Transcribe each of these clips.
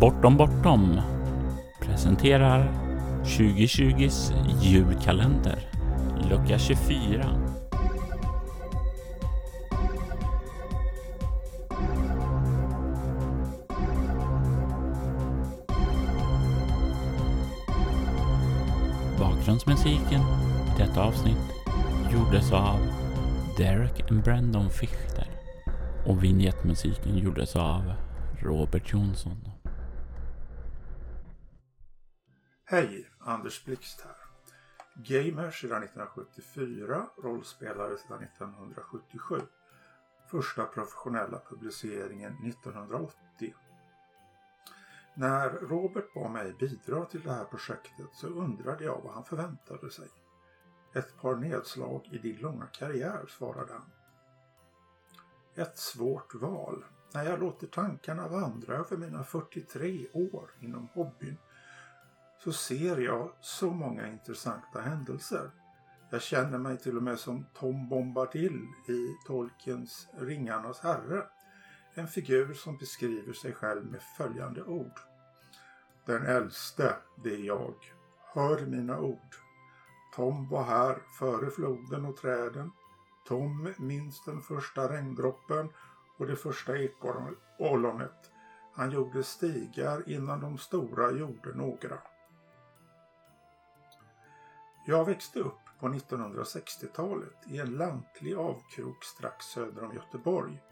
Bortom Bortom presenterar 2020s julkalender, lucka 24. Bakgrundsmusiken i detta avsnitt gjordes av Derek and Brandon Fichter och vignettmusiken gjordes av Robert Jonsson. Hej, Anders Blixt här. Gamer sedan 1974, rollspelare sedan 1977. Första professionella publiceringen 1980. När Robert bad mig bidra till det här projektet så undrade jag vad han förväntade sig. Ett par nedslag i din långa karriär, svarade han. Ett svårt val. När jag låter tankarna vandra över mina 43 år inom hobbyn så ser jag så många intressanta händelser. Jag känner mig till och med som Tom Bombadil i Tolkiens Ringarnas herre. En figur som beskriver sig själv med följande ord. Den äldste, det är jag. Hör mina ord. Tom var här före floden och träden. Tom minns den första regndroppen och det första ekollonet. Han gjorde stigar innan de stora gjorde några. Jag växte upp på 1960-talet i en lantlig avkrok strax söder om Göteborg.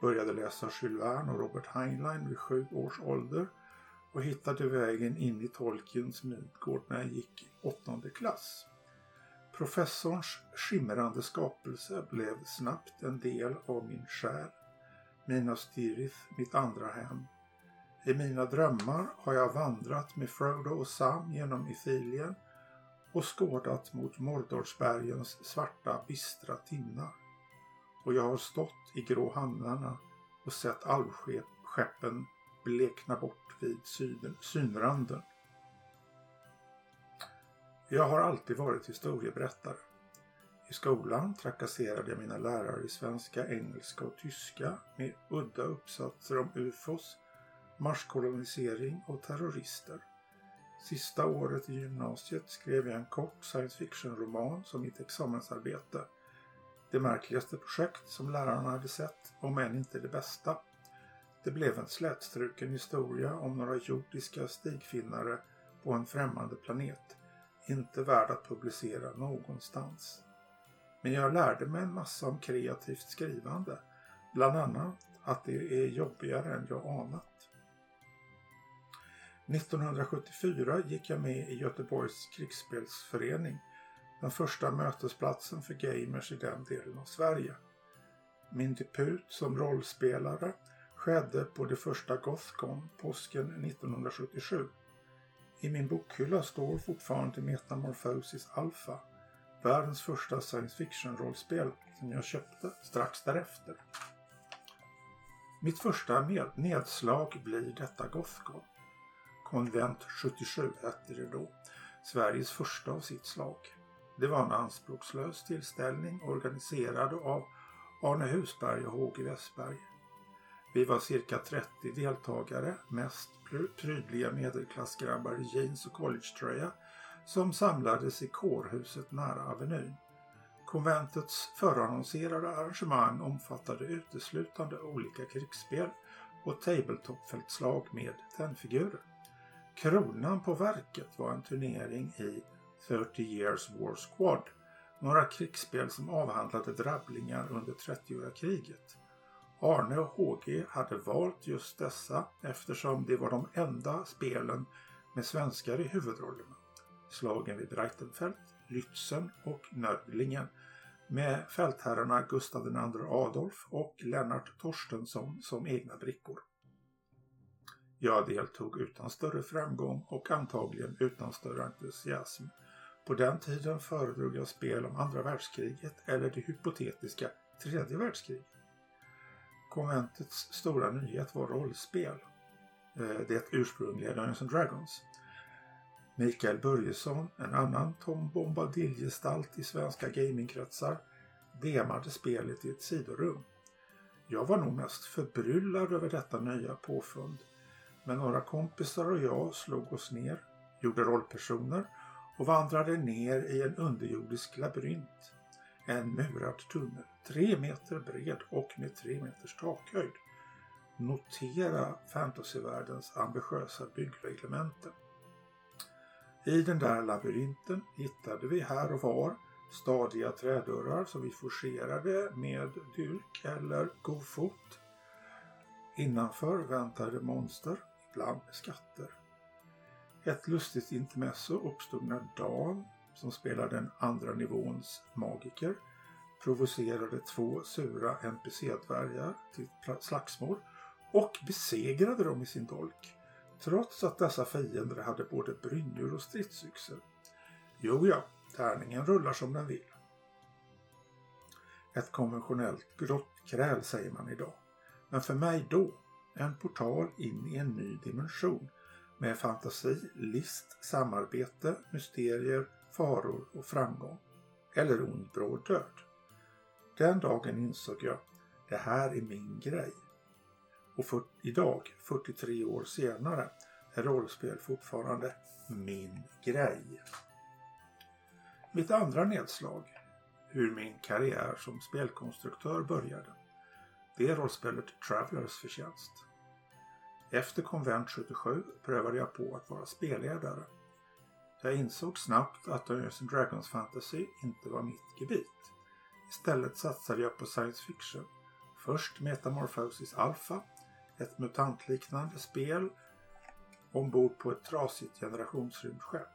Började läsa Jules Verne och Robert Heinlein vid sju års ålder och hittade vägen in i Tolkiens Midgård när jag gick i åttonde klass. Professorns skimrande skapelse blev snabbt en del av min själ. Minas Tirith, mitt andra hem. I mina drömmar har jag vandrat med Frodo och Sam genom Ithilien och skådat mot Mordorsbergens svarta bistra tinnar. Och jag har stått i grå hamnarna och sett alvskeppen blekna bort vid synranden. Jag har alltid varit historieberättare. I skolan trakasserade jag mina lärare i svenska, engelska och tyska med udda uppsatser om ufos, marskolonisering och terrorister. Sista året i gymnasiet skrev jag en kort science fiction-roman som mitt examensarbete. Det märkligaste projekt som lärarna hade sett, om än inte det bästa. Det blev en slätstruken historia om några jordiska stigfinnare på en främmande planet. Inte värd att publicera någonstans. Men jag lärde mig en massa om kreativt skrivande. Bland annat att det är jobbigare än jag anat. 1974 gick jag med i Göteborgs krigsspelsförening, den första mötesplatsen för gamers i den delen av Sverige. Min debut som rollspelare skedde på det första Gothcon påsken 1977. I min bokhylla står fortfarande Metamorphosis Alpha, världens första science fiction-rollspel som jag köpte strax därefter. Mitt första nedslag blir detta Gothcon. Konvent 77 hette det då, Sveriges första av sitt slag. Det var en anspråkslös tillställning organiserad av Arne Husberg och Håge Westberg. Vi var cirka 30 deltagare, mest prydliga medelklassgrabbar i jeans och collegetröja som samlades i kårhuset nära Avenyn. Konventets förannonserade arrangemang omfattade uteslutande olika krigsspel och tabletopfältslag med tennfigurer. Kronan på verket var en turnering i 30 Years War Squad, några krigsspel som avhandlade drabblingar under 30-åriga kriget. Arne och HG hade valt just dessa eftersom det var de enda spelen med svenskar i huvudrollerna. Slagen vid Breitenfeld, Lützen och Nördlingen med fältherrarna Gustav II Adolf och Lennart Torstensson som egna brickor. Jag deltog utan större framgång och antagligen utan större entusiasm. På den tiden föredrog jag spel om andra världskriget eller det hypotetiska tredje världskriget. Konventets stora nyhet var rollspel. Eh, det ursprungliga Dungeons Dragons. Mikael Börjesson, en annan Tom Bombadil-gestalt i svenska gamingkretsar, demade spelet i ett sidorum. Jag var nog mest förbryllad över detta nya påfund men några kompisar och jag slog oss ner, gjorde rollpersoner och vandrade ner i en underjordisk labyrint. En murad tunnel, tre meter bred och med tre meters takhöjd. Notera fantasyvärldens ambitiösa byggreglementen. I den där labyrinten hittade vi här och var stadiga trädörrar som vi forcerade med dyrk eller god fot. Innanför väntade monster, bland med skatter. Ett lustigt intermezzo uppstod när Dan, som spelar den andra nivåns magiker, provocerade två sura NPC-dvärgar till slagsmål och besegrade dem i sin dolk. Trots att dessa fiender hade både brynjor och stridsyxor. Jo ja, tärningen rullar som den vill. Ett konventionellt grottkräl säger man idag. Men för mig då, en portal in i en ny dimension med fantasi, list, samarbete, mysterier, faror och framgång. Eller ond bråd död. Den dagen insåg jag, det här är min grej. Och för idag, 43 år senare, är rollspel fortfarande min grej. Mitt andra nedslag, hur min karriär som spelkonstruktör började, det är rollspelet Travelers förtjänst. Efter konvent 77 prövade jag på att vara spelledare. Jag insåg snabbt att Dungeons Dragons Fantasy inte var mitt gebit. Istället satsade jag på science fiction. Först Metamorphosis Alpha, ett mutantliknande spel ombord på ett trasigt generationsrymdskepp.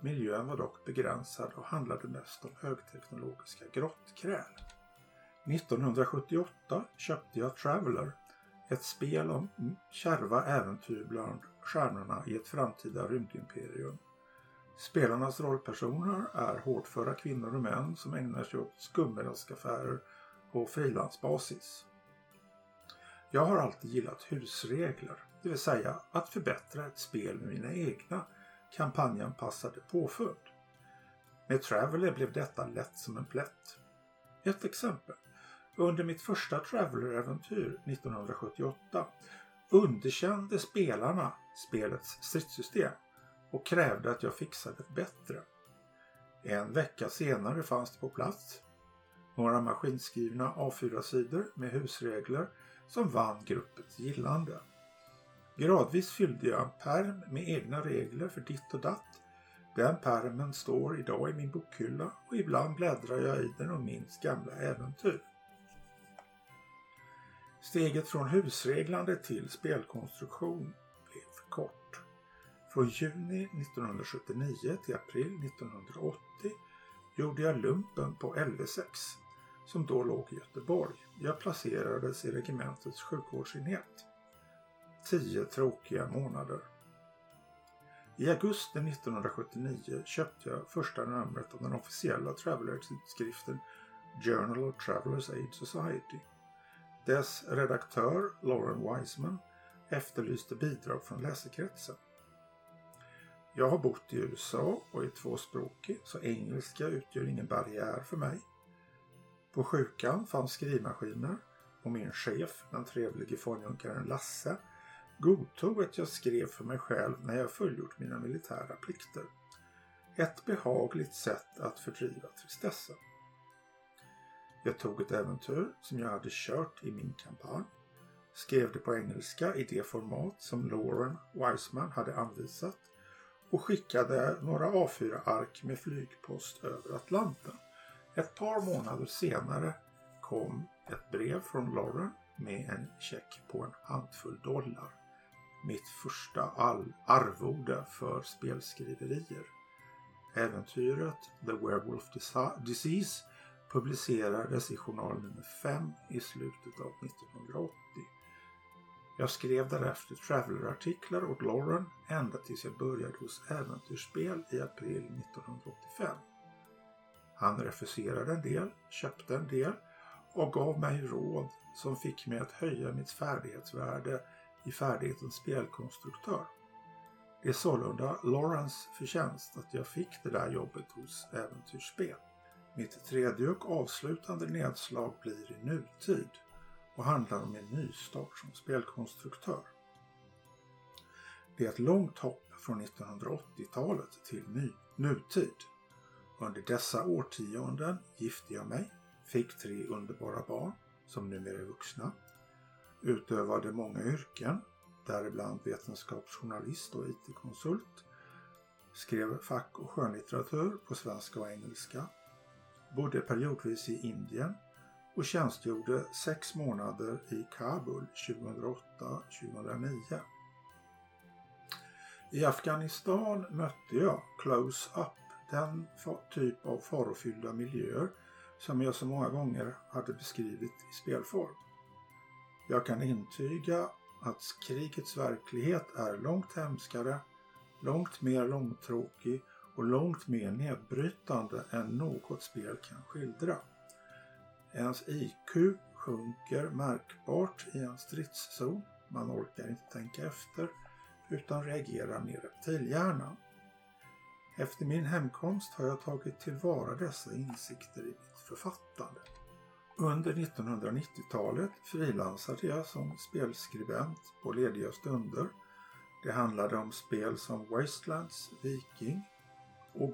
Miljön var dock begränsad och handlade mest om högteknologiska grottkräl. 1978 köpte jag Traveller, ett spel om kärva äventyr bland stjärnorna i ett framtida rymdimperium. Spelarnas rollpersoner är hårdföra kvinnor och män som ägnar sig åt skumraskaffärer på frilansbasis. Jag har alltid gillat husregler, det vill säga att förbättra ett spel med mina egna kampanjanpassade påfund. Med Traveller blev detta lätt som en plätt. Ett exempel. Under mitt första Traveller-äventyr 1978 underkände spelarna spelets stridssystem och krävde att jag fixade ett bättre. En vecka senare fanns det på plats. Några maskinskrivna A4-sidor med husregler som vann gruppens gillande. Gradvis fyllde jag en perm med egna regler för ditt och datt. Den permen står idag i min bokhylla och ibland bläddrar jag i den och minns gamla äventyr. Steget från husreglande till spelkonstruktion blev kort. Från juni 1979 till april 1980 gjorde jag lumpen på LV6 som då låg i Göteborg. Jag placerades i regementets sjukvårdsenhet. Tio tråkiga månader. I augusti 1979 köpte jag första numret av den officiella Traveller-tidskriften Journal of Travelers Aid Society. Dess redaktör, Lauren Wiseman, efterlyste bidrag från läsekretsen. Jag har bott i USA och är tvåspråkig så engelska utgör ingen barriär för mig. På sjukan fanns skrivmaskiner och min chef, den trevlige fånjunkaren Lasse, godtog att jag skrev för mig själv när jag fullgjort mina militära plikter. Ett behagligt sätt att fördriva tristessen. Jag tog ett äventyr som jag hade kört i min kampanj, skrev det på engelska i det format som Lauren Wiseman hade anvisat och skickade några A4-ark med flygpost över Atlanten. Ett par månader senare kom ett brev från Lauren med en check på en handfull dollar. Mitt första arvode för spelskriverier. Äventyret The Werewolf Disease publicerades i journal nummer 5 i slutet av 1980. Jag skrev därefter Traveller-artiklar åt Lauren ända tills jag började hos Äventyrsspel i april 1985. Han refuserade en del, köpte en del och gav mig råd som fick mig att höja mitt färdighetsvärde i färdigheten spelkonstruktör. Det är sålunda Laurens förtjänst att jag fick det där jobbet hos Äventyrsspel. Mitt tredje och avslutande nedslag blir i nutid och handlar om en nystart som spelkonstruktör. Det är ett långt hopp från 1980-talet till ny, nutid. Under dessa årtionden gifte jag mig, fick tre underbara barn som numera är vuxna, utövade många yrken, däribland vetenskapsjournalist och IT-konsult, skrev fack och skönlitteratur på svenska och engelska, bodde periodvis i Indien och tjänstgjorde sex månader i Kabul 2008-2009. I Afghanistan mötte jag close up den typ av farofyllda miljöer som jag så många gånger hade beskrivit i spelform. Jag kan intyga att krigets verklighet är långt hemskare, långt mer långtråkig och långt mer nedbrytande än något spel kan skildra. Ens IQ sjunker märkbart i en stridszon. Man orkar inte tänka efter utan reagerar med reptilhjärnan. Efter min hemkomst har jag tagit tillvara dessa insikter i mitt författande. Under 1990-talet frilansade jag som spelskribent på lediga stunder. Det handlade om spel som Wastelands, Viking och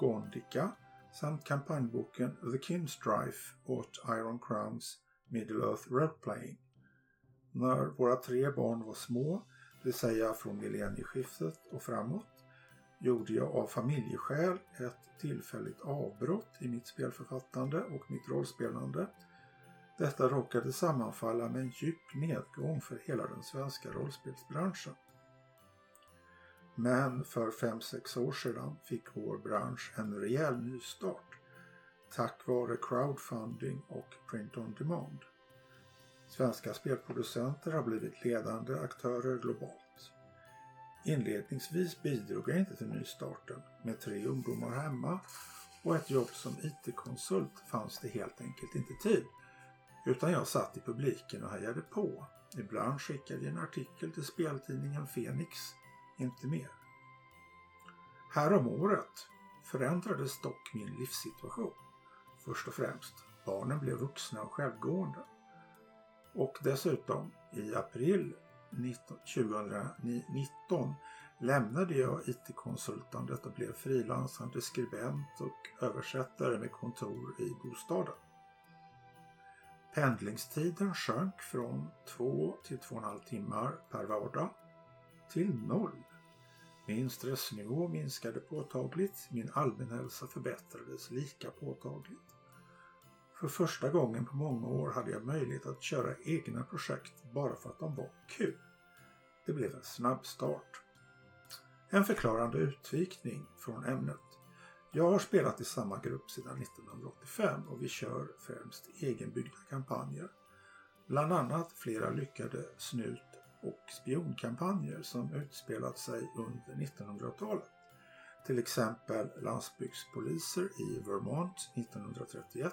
samt kampanjboken The Kinstrife åt Iron Crowns Middle Earth Roleplaying. När våra tre barn var små, det vill säga från millennieskiftet och framåt, gjorde jag av familjeskäl ett tillfälligt avbrott i mitt spelförfattande och mitt rollspelande. Detta råkade sammanfalla med en djup nedgång för hela den svenska rollspelsbranschen. Men för 5-6 år sedan fick vår bransch en rejäl nystart tack vare crowdfunding och print on demand. Svenska spelproducenter har blivit ledande aktörer globalt. Inledningsvis bidrog jag inte till nystarten. Med tre ungdomar hemma och ett jobb som IT-konsult fanns det helt enkelt inte tid. Utan jag satt i publiken och hejade på. Ibland skickade jag en artikel till speltidningen Fenix inte mer. Häromåret förändrades dock min livssituation. Först och främst, barnen blev vuxna och självgående. Och dessutom, i april 2019 lämnade jag IT-konsultandet och blev frilansande skribent och översättare med kontor i bostaden. Pendlingstiden sjönk från 2 till två och en halv timmar per vardag till noll. Min stressnivå minskade påtagligt, min allmänhälsa förbättrades lika påtagligt. För första gången på många år hade jag möjlighet att köra egna projekt bara för att de var kul. Det blev en snabb start. En förklarande utvikning från ämnet. Jag har spelat i samma grupp sedan 1985 och vi kör främst egenbyggda kampanjer. Bland annat flera lyckade snut och spionkampanjer som utspelat sig under 1900-talet. Till exempel landsbygdspoliser i Vermont 1931,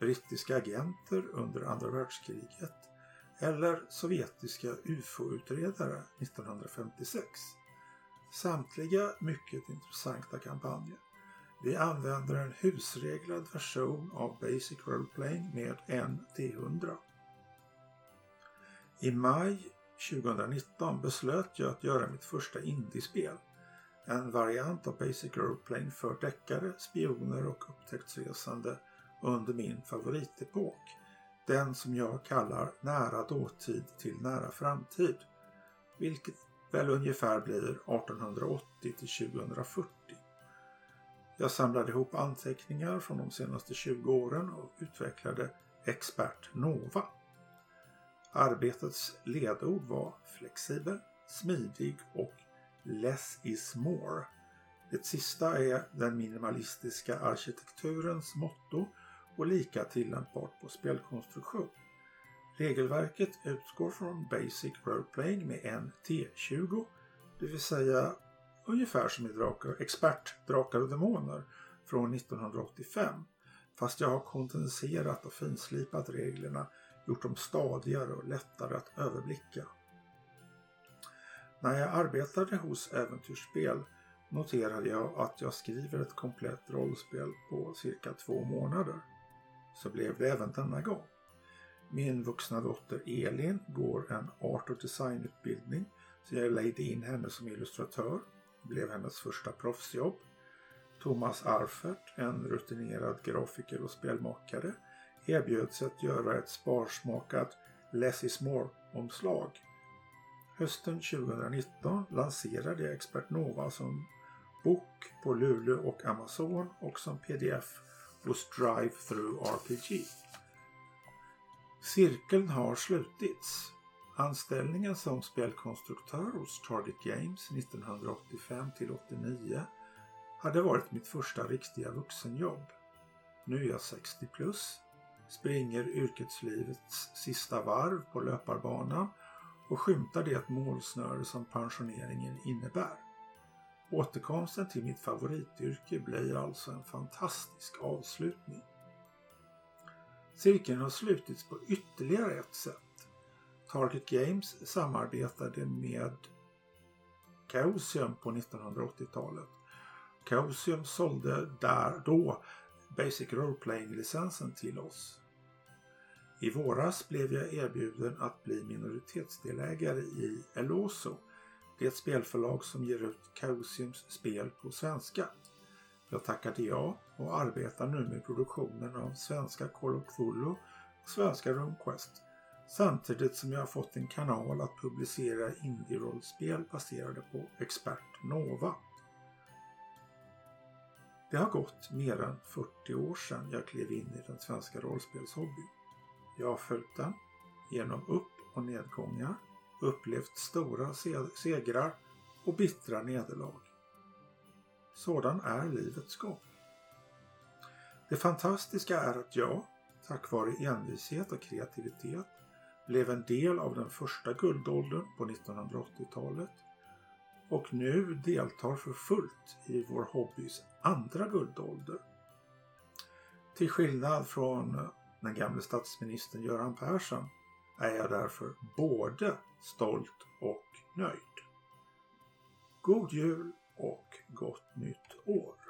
brittiska agenter under andra världskriget eller sovjetiska UFO-utredare 1956. Samtliga mycket intressanta kampanjer. Vi använder en husreglad version av Basic Roleplaying med en T100. I maj 2019 beslöt jag att göra mitt första indiespel. En variant av Basic Aeroplane för deckare, spioner och upptäcktsresande under min favoritepok. Den som jag kallar nära dåtid till nära framtid. Vilket väl ungefär blir 1880 till 2040. Jag samlade ihop anteckningar från de senaste 20 åren och utvecklade Expert Nova. Arbetets ledord var flexibel, smidig och less is more. Det sista är den minimalistiska arkitekturens motto och lika tillämpbart på spelkonstruktion. Regelverket utgår från Basic Roleplaying med en T20, det vill säga ungefär som i drakar, Expert Drakar och Demoner från 1985. Fast jag har kondenserat och finslipat reglerna, gjort dem stadigare och lättare att överblicka. När jag arbetade hos Äventyrsspel noterade jag att jag skriver ett komplett rollspel på cirka två månader så blev det även denna gång. Min vuxna dotter Elin går en art och designutbildning Så jag lejde in henne som illustratör. Det blev hennes första proffsjobb. Thomas Arfert, en rutinerad grafiker och spelmakare, erbjöds att göra ett sparsmakat Less is more-omslag. Hösten 2019 lanserade jag Expert Nova som bok på Lulu och Amazon och som pdf hos Drive Through RPG. Cirkeln har slutits. Anställningen som spelkonstruktör hos Target Games 1985 till 89 hade varit mitt första riktiga vuxenjobb. Nu är jag 60 plus, springer yrkeslivets sista varv på löparbanan och skymtar det målsnöre som pensioneringen innebär. Återkomsten till mitt favorityrke blir alltså en fantastisk avslutning. Cirkeln har slutits på ytterligare ett sätt. Target Games samarbetade med Chaosium på 1980-talet. Chaosium sålde där då Basic Role Playing-licensen till oss. I våras blev jag erbjuden att bli minoritetsdelägare i Eloso, det spelförlag som ger ut Kausiums spel på svenska. Jag tackade ja och arbetar nu med produktionen av svenska Call of Cthulhu och svenska RuneQuest samtidigt som jag har fått en kanal att publicera indie-rollspel baserade på Expert Nova. Det har gått mer än 40 år sedan jag klev in i den svenska rollspelshobbyn. Jag har följt den genom upp och nedgångar, upplevt stora segrar och bittra nederlag. Sådan är livets gång. Det fantastiska är att jag, tack vare envishet och kreativitet, blev en del av den första guldåldern på 1980-talet och nu deltar för fullt i vår hobbys andra guldålder. Till skillnad från den gamle statsministern Göran Persson är jag därför både stolt och nöjd. God jul och gott nytt år!